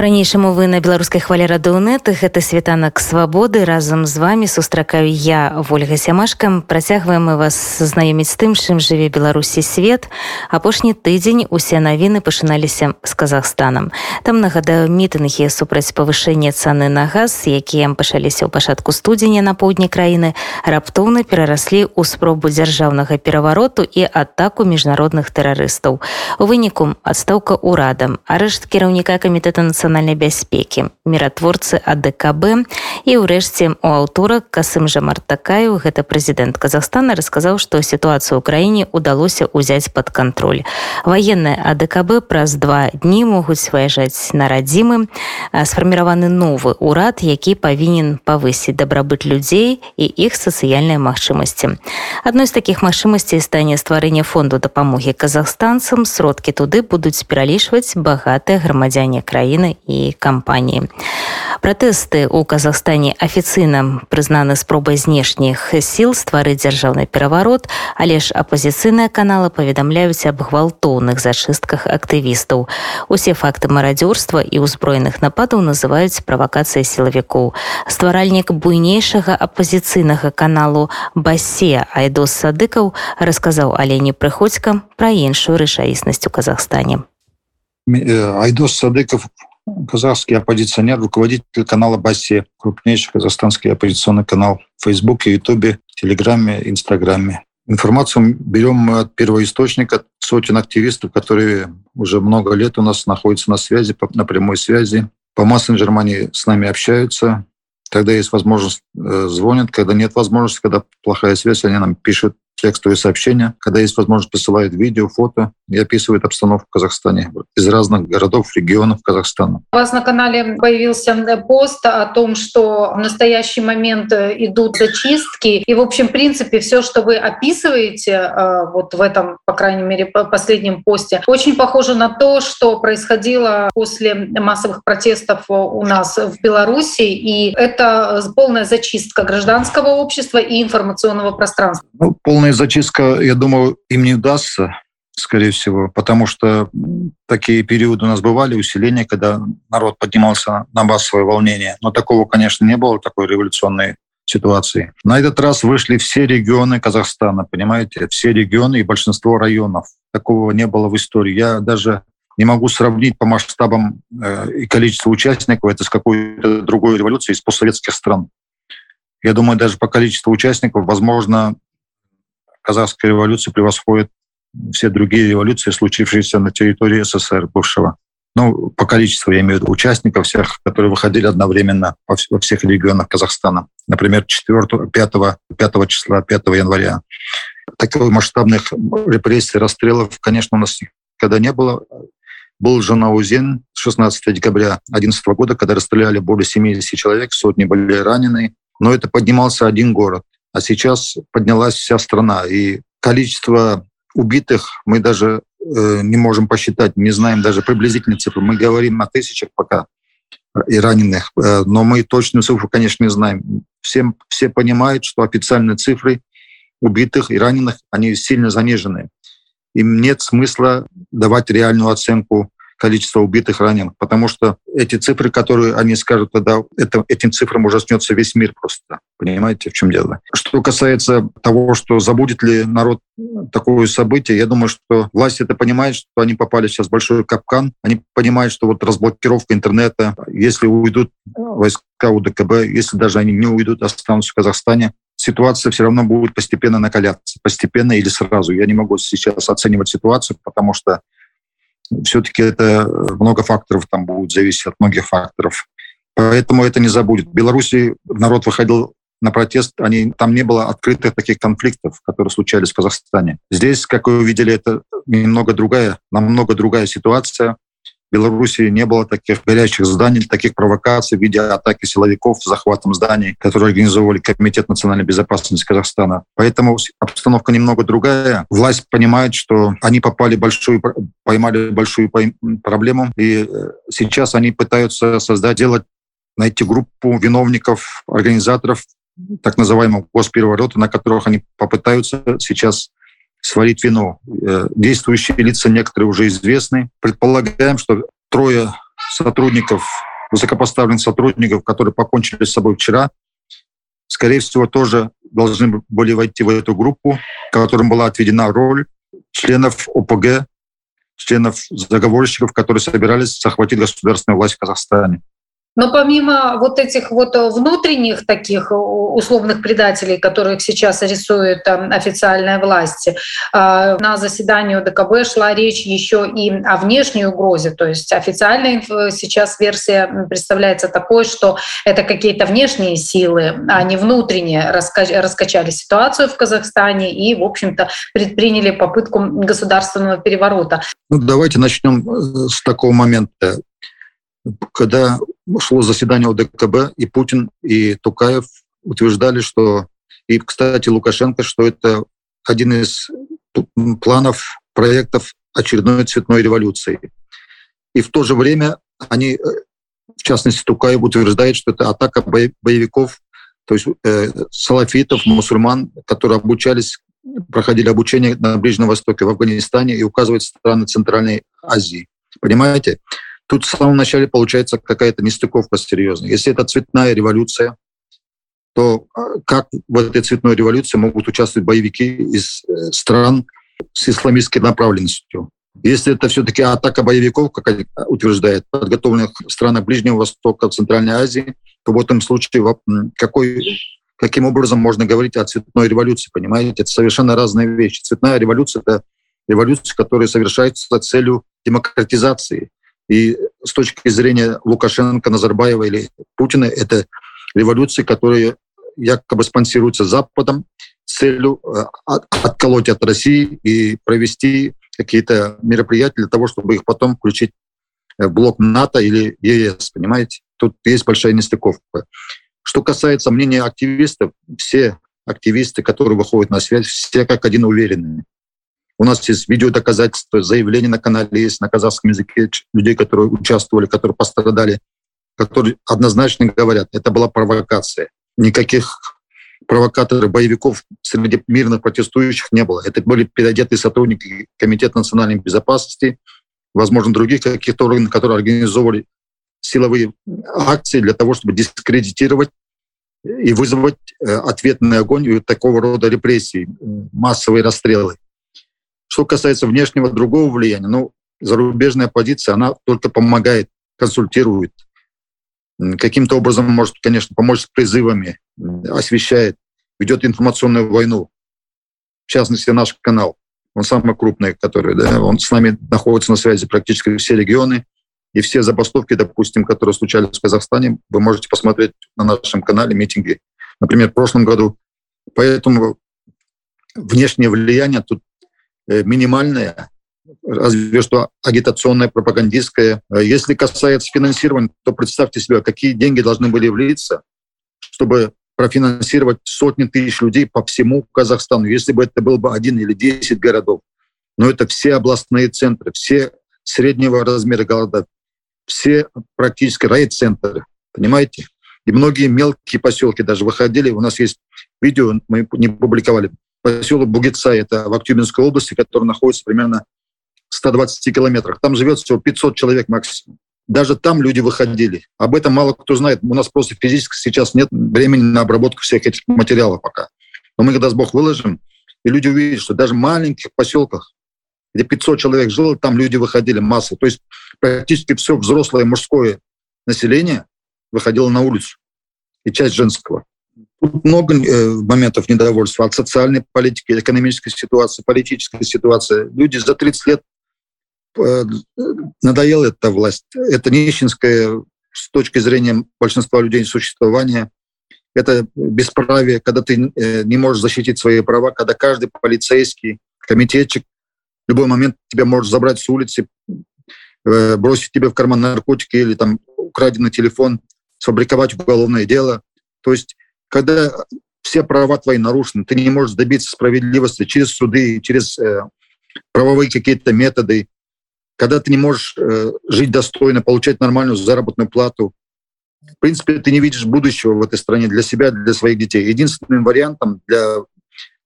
по-ранейшаму вы на беларускай хвале радыонет гэта світанак свабоды разам з вами сустракаю я ольга сямашка працягваем мы вас знаёміць з тым чым жыве беларусі свет апошні тыдзень усе навіны пачыналіся з казахстанам там нагадаю мітынгі супраць павышэння цаны на газ якія пачаліся ў пачатку студзеня на поўдні краіны раптоўна перараслі ў спробу дзяржаўнага перавароту і атаку міжнародных тэрарыстаў у выніку адстаўка урадам арышт кіраўніка камітэта нацыянальнай нацыянальнай бяспекі міратворцы адКб і ўрэшце у аўтора касым жа мартакаю гэта прэзідэнт казахстана расказаў што сітуацыю ў краіне удалося ўзяць под кантроль ваенная адКб праз два дні могуць выязджаць на радзімы сфарміраваны новы ўрад які павінен павысіць дабрабыт людзей і іх сацыяльныя магчымасці адной з такіх магчымасцей стане стварэнне фонду дапамогі казахстанцам сродкі туды будуць пералічваць багатыя грамадзяне краіны і кампаніі. Пратэсты ў Казахстане афіцыйна прызнаны спробай знешніх сіл стварыць дзяржаўны пераварот, але ж апазіцыйныя каналы паведамляюць аб гвалтоўных зачыстках актывістаў. Усе факты марадзёрства і ўзброеных нападаў называюць правакацыяй сілавікоў. Стваральнік буйнейшага апазіцыйнага каналу Басе Айдос Садыкаў расказаў Алені Прыходзька пра іншую рэчаіснасць у Казахстане. Айдос Садыков казахский оппозиционер, руководитель канала Баси, крупнейший казахстанский оппозиционный канал в Фейсбуке, Ютубе, Телеграме, Инстаграме. Информацию берем мы от первоисточника, сотен активистов, которые уже много лет у нас находятся на связи, на прямой связи. По мессенджерам они с нами общаются. Когда есть возможность, э, звонят. Когда нет возможности, когда плохая связь, они нам пишут текстовые сообщения, когда есть возможность, присылают видео, фото и описывают обстановку в Казахстане из разных городов, регионов Казахстана. У вас на канале появился пост о том, что в настоящий момент э, идут зачистки. И, в общем, в принципе, все, что вы описываете э, вот в этом, по крайней мере, последнем посте, очень похоже на то, что происходило после массовых протестов у нас в Беларуси. И это полная зачистка гражданского общества и информационного пространства. Ну, полная полная зачистка, я думаю, им не удастся, скорее всего, потому что такие периоды у нас бывали, усиления, когда народ поднимался на массовое волнение. Но такого, конечно, не было, такой революционной ситуации. На этот раз вышли все регионы Казахстана, понимаете, все регионы и большинство районов. Такого не было в истории. Я даже не могу сравнить по масштабам э, и количеству участников это с какой-то другой революцией из постсоветских стран. Я думаю, даже по количеству участников, возможно, казахская революция превосходит все другие революции, случившиеся на территории СССР бывшего. Ну, по количеству, я имею в виду участников всех, которые выходили одновременно во всех регионах Казахстана. Например, 4, 5, 5 числа, 5 января. Такой масштабных репрессий, расстрелов, конечно, у нас никогда не было. Был Жанаузен 16 декабря 2011 года, когда расстреляли более 70 человек, сотни были ранены. Но это поднимался один город а сейчас поднялась вся страна. И количество убитых мы даже э, не можем посчитать, не знаем даже приблизительные цифры. Мы говорим о тысячах пока и раненых, э, но мы точную цифру, конечно, не знаем. Всем, все понимают, что официальные цифры убитых и раненых, они сильно занижены. Им нет смысла давать реальную оценку количество убитых, раненых, потому что эти цифры, которые они скажут, тогда это, этим цифрам ужаснется весь мир просто. Понимаете, в чем дело? Что касается того, что забудет ли народ такое событие, я думаю, что власть это понимает, что они попали сейчас в большой капкан. Они понимают, что вот разблокировка интернета, если уйдут войска УДКБ, если даже они не уйдут, останутся в Казахстане, ситуация все равно будет постепенно накаляться. Постепенно или сразу. Я не могу сейчас оценивать ситуацию, потому что все-таки это много факторов там будет зависеть от многих факторов. Поэтому это не забудет. В Беларуси народ выходил на протест, они, там не было открытых таких конфликтов, которые случались в Казахстане. Здесь, как вы увидели, это немного другая, намного другая ситуация. Беларуси не было таких горячих зданий, таких провокаций в виде атаки силовиков захватом зданий, которые организовывали Комитет национальной безопасности Казахстана. Поэтому обстановка немного другая. Власть понимает, что они попали большую, поймали большую проблему, и э, сейчас они пытаются создать, делать, найти группу виновников, организаторов так называемого госпереворота, на которых они попытаются сейчас свалить вину. Э, действующие лица некоторые уже известны. Предполагаем, что трое сотрудников, высокопоставленных сотрудников, которые покончили с собой вчера, скорее всего, тоже должны были войти в эту группу, которым была отведена роль членов ОПГ, членов заговорщиков, которые собирались захватить государственную власть в Казахстане. Но помимо вот этих вот э, внутренних таких э, условных предателей, которых сейчас рисует официальная власть, э, на заседании ДКБ шла речь еще и о внешней угрозе. То есть официальная сейчас версия представляется такой, что это какие-то внешние силы, а не внутренние, раскачали ситуацию в Казахстане и, в общем-то, предприняли попытку государственного переворота. Ну, давайте начнем с такого момента когда шло заседание ОДКБ, и Путин, и Тукаев утверждали, что, и, кстати, Лукашенко, что это один из планов, проектов очередной цветной революции. И в то же время они, э, в частности, Тукаев утверждает, что это атака боевиков, то есть э, салафитов, мусульман, которые обучались, проходили обучение на Ближнем Востоке, в Афганистане и указывают страны Центральной Азии. Понимаете? Тут в самом начале получается какая-то нестыковка серьезная. Если это цветная революция, то а, как в этой цветной революции могут участвовать боевики из э, стран с исламистской направленностью? Если это все-таки атака боевиков, как они утверждают, подготовленных в странах Ближнего Востока, Центральной Азии, то в этом случае какой, каким образом можно говорить о цветной революции, понимаете? Это совершенно разные вещи. Цветная революция — это революция, которая совершается с целью демократизации. И с точки зрения Лукашенко, Назарбаева или Путина, это революции, которые якобы спонсируются Западом с целью э, отколоть от России и провести какие-то мероприятия для того, чтобы их потом включить в блок НАТО или ЕС, понимаете? Тут есть большая нестыковка. Что касается мнения активистов, все активисты, которые выходят на связь, все как один уверены. У нас есть видеодоказательства, заявления на канале есть на казахском языке людей, которые участвовали, которые пострадали, которые однозначно говорят, это была провокация. Никаких провокаторов, боевиков среди мирных протестующих не было. Это были переодетые сотрудники Комитета национальной безопасности, возможно, других каких-то органов, которые организовывали силовые акции для того, чтобы дискредитировать и вызвать э, ответный огонь и такого рода репрессии, массовые расстрелы. Что касается внешнего другого влияния, ну, зарубежная позиция, она только помогает, консультирует, каким-то образом может, конечно, помочь с призывами, освещает, ведет информационную войну. В частности, наш канал. Он самый крупный, который, да, он с нами находится на связи практически все регионы. И все забастовки, допустим, которые случались в Казахстане, вы можете посмотреть на нашем канале митинги. Например, в прошлом году. Поэтому внешнее влияние тут минимальная, разве что агитационная, пропагандистская. Э, если касается финансирования, то представьте себе, какие деньги должны были влиться, чтобы профинансировать сотни тысяч людей по всему Казахстану, если бы это был бы один или десять городов. Но это все областные центры, все среднего размера города, все практически райцентры, понимаете? И многие мелкие поселки даже выходили. У нас есть видео, мы не публиковали, поселок Бугица, это в Актюбинской области, который находится примерно в 120 километрах. Там живет всего 500 человек максимум. Даже там люди выходили. Об этом мало кто знает. У нас просто физически сейчас нет времени на обработку всех этих материалов пока. Но мы когда с Бог выложим, и люди увидят, что даже в маленьких поселках, где 500 человек жило, там люди выходили массой. То есть практически все взрослое мужское население выходило на улицу. И часть женского. Тут много э, моментов недовольства от социальной политики, экономической ситуации, политической ситуации. Люди за 30 лет э, надоела эта власть. Это нищенское с точки зрения большинства людей существование. Это бесправие, когда ты э, не можешь защитить свои права, когда каждый полицейский, комитетчик в любой момент тебя может забрать с улицы, бросить тебе в карман наркотики или там украденный телефон, сфабриковать уголовное дело. То есть когда все права твои нарушены, ты не можешь добиться справедливости через суды, через э, правовые какие-то методы, когда ты не можешь э, жить достойно, получать нормальную заработную плату. В принципе, ты не видишь будущего в этой стране для себя, для своих детей. Единственным вариантом для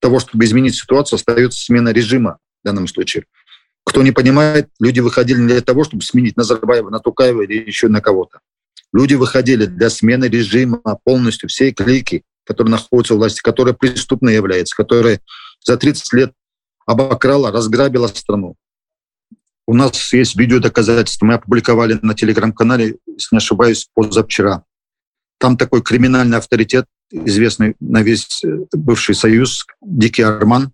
того, чтобы изменить ситуацию, остается смена режима в данном случае. Кто не понимает, люди выходили для того, чтобы сменить Назарбаева на Тукаева или еще на кого-то. Люди выходили для смены режима полностью всей клики, которые находятся у власти, которая преступной является, которая за 30 лет обокрала, разграбила страну. У нас есть видео доказательства. Мы опубликовали на телеграм-канале, если не ошибаюсь, позавчера. Там такой криминальный авторитет, известный на весь э, бывший союз, Дикий Арман,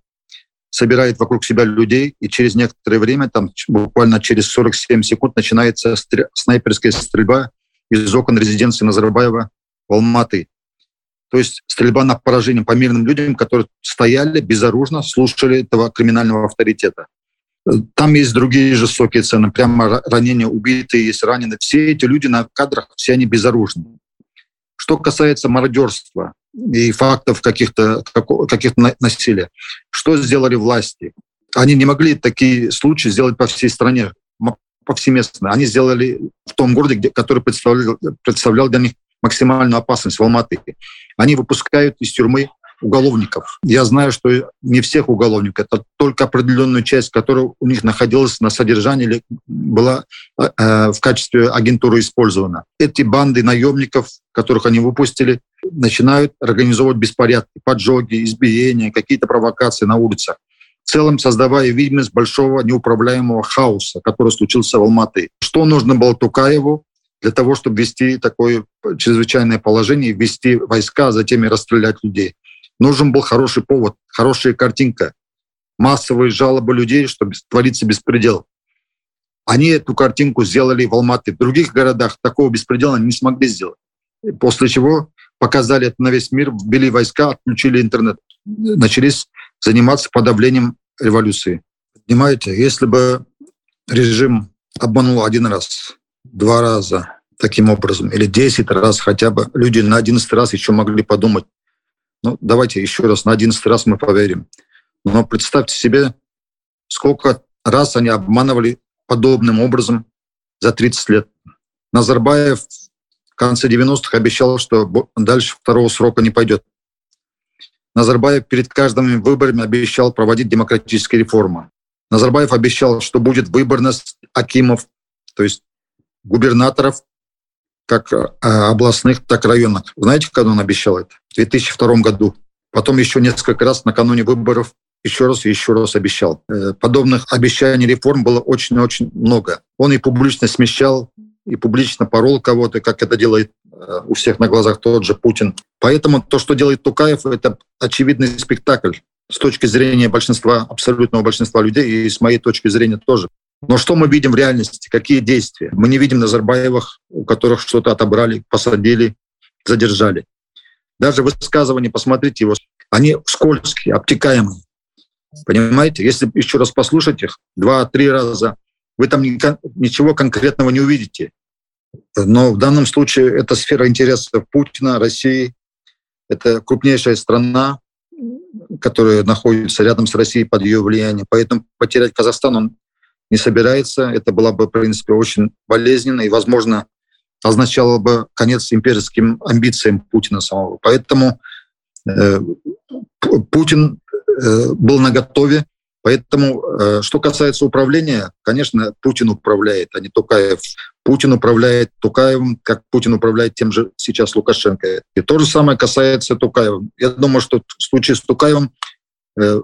собирает вокруг себя людей, и через некоторое время, там буквально через 47 секунд, начинается стрель, снайперская стрельба из окон резиденции Назарбаева в Алматы. То есть стрельба на поражение по мирным людям, которые стояли безоружно, слушали этого криминального авторитета. Там есть другие жестокие цены, прямо ранения, убитые, есть раненые. Все эти люди на кадрах, все они безоружны. Что касается мародерства и фактов каких-то каких насилия, что сделали власти? Они не могли такие случаи сделать по всей стране, повсеместно. Они сделали в том городе, где, который представлял, представлял для них максимальную опасность в Алматы. Они выпускают из тюрьмы уголовников. Я знаю, что не всех уголовников, это только определенную часть, которая у них находилась на содержании или была э, в качестве агентуры использована. Эти банды наемников, которых они выпустили, начинают организовывать беспорядки, поджоги, избиения, какие-то провокации на улицах. Целом создавая видимость большого неуправляемого хаоса, который случился в Алматы. Что нужно было Тукаеву для того, чтобы ввести такое чрезвычайное положение, ввести войска, а затем и расстрелять людей? Нужен был хороший повод, хорошая картинка, массовые жалобы людей, чтобы твориться беспредел. Они эту картинку сделали в Алматы. В других городах такого беспредела не смогли сделать. После чего показали это на весь мир, ввели войска, отключили интернет. Начались заниматься подавлением революции. Понимаете, если бы режим обманул один раз, два раза таким образом, или десять раз хотя бы, люди на одиннадцатый раз еще могли подумать, ну, давайте еще раз, на одиннадцатый раз мы поверим. Но представьте себе, сколько раз они обманывали подобным образом за 30 лет. Назарбаев в конце 90-х обещал, что дальше второго срока не пойдет. Назарбаев перед каждыми выборами обещал проводить демократические реформы. Назарбаев обещал, что будет выборность акимов, то есть губернаторов как э, областных, так и районных. Знаете, когда он обещал это? В 2002 году. Потом еще несколько раз накануне выборов еще раз и еще раз обещал. Э, подобных обещаний реформ было очень-очень много. Он и публично смещал, и публично порол кого-то, как это делает у всех на глазах тот же Путин. Поэтому то, что делает Тукаев, это очевидный спектакль с точки зрения большинства, абсолютного большинства людей, и с моей точки зрения тоже. Но что мы видим в реальности? Какие действия? Мы не видим Назарбаевых, у которых что-то отобрали, посадили, задержали. Даже высказывания, посмотрите его, они скользкие, обтекаемые. Понимаете? Если еще раз послушать их два-три раза, вы там ничего конкретного не увидите. Но в данном случае это сфера интересов Путина, России. Это крупнейшая страна, которая находится рядом с Россией под ее влиянием. Поэтому потерять Казахстан он не собирается. Это было бы, в принципе, очень болезненно и, возможно, означало бы конец имперским амбициям Путина самого. Поэтому э, Путин э, был наготове. Поэтому, э, что касается управления, конечно, Путин управляет, а не Тукаев. Путин управляет Тукаевым, как Путин управляет тем же сейчас Лукашенко. И то же самое касается Тукаева. Я думаю, что в случае с Тукаевым Э, э,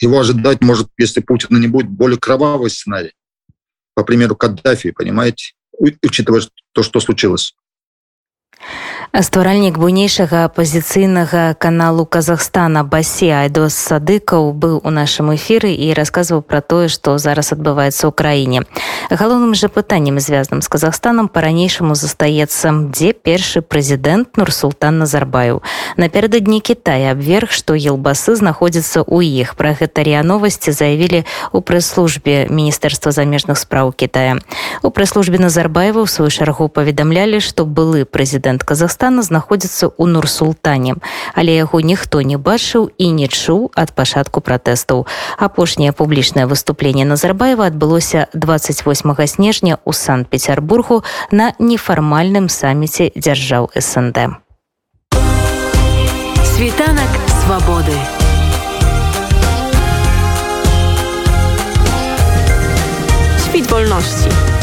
его ожидать может, если Путина не будет, более кровавый сценарий. По примеру Каддафи, понимаете, учитывая то, что случилось стваральнік буйнейшага апазіцыйнага каналу Казахстана басе айдос садыкаў быў у нашым эфіры і расказваў пра тое што зараз адбываецца ў краіне галоўным жа пытаннем звязаным з Казахстанам по-ранейшаму застаецца дзе першы прэзідэнт нурсултан назарбаю напярэдадні Китая абверг што елбасы знаходзіцца ў іх пра гэта ря новасці заявілі у прэс-службе міністэрства замежных спраў Китая у прэс-службе назарбаева ў сваю чаргу паведамлялі што былы прэзідэнт Казахстана Казахстана знаходзіцца ў нурсултане але яго ніхто не бачыў і не чуў ад пачатку пратэстаў апошняе публічнае выступленне назарбаева адбылося 28 снежня ў санкт-петербургу на нефармальным саміце дзяржаў снд світанак свабоды wolności.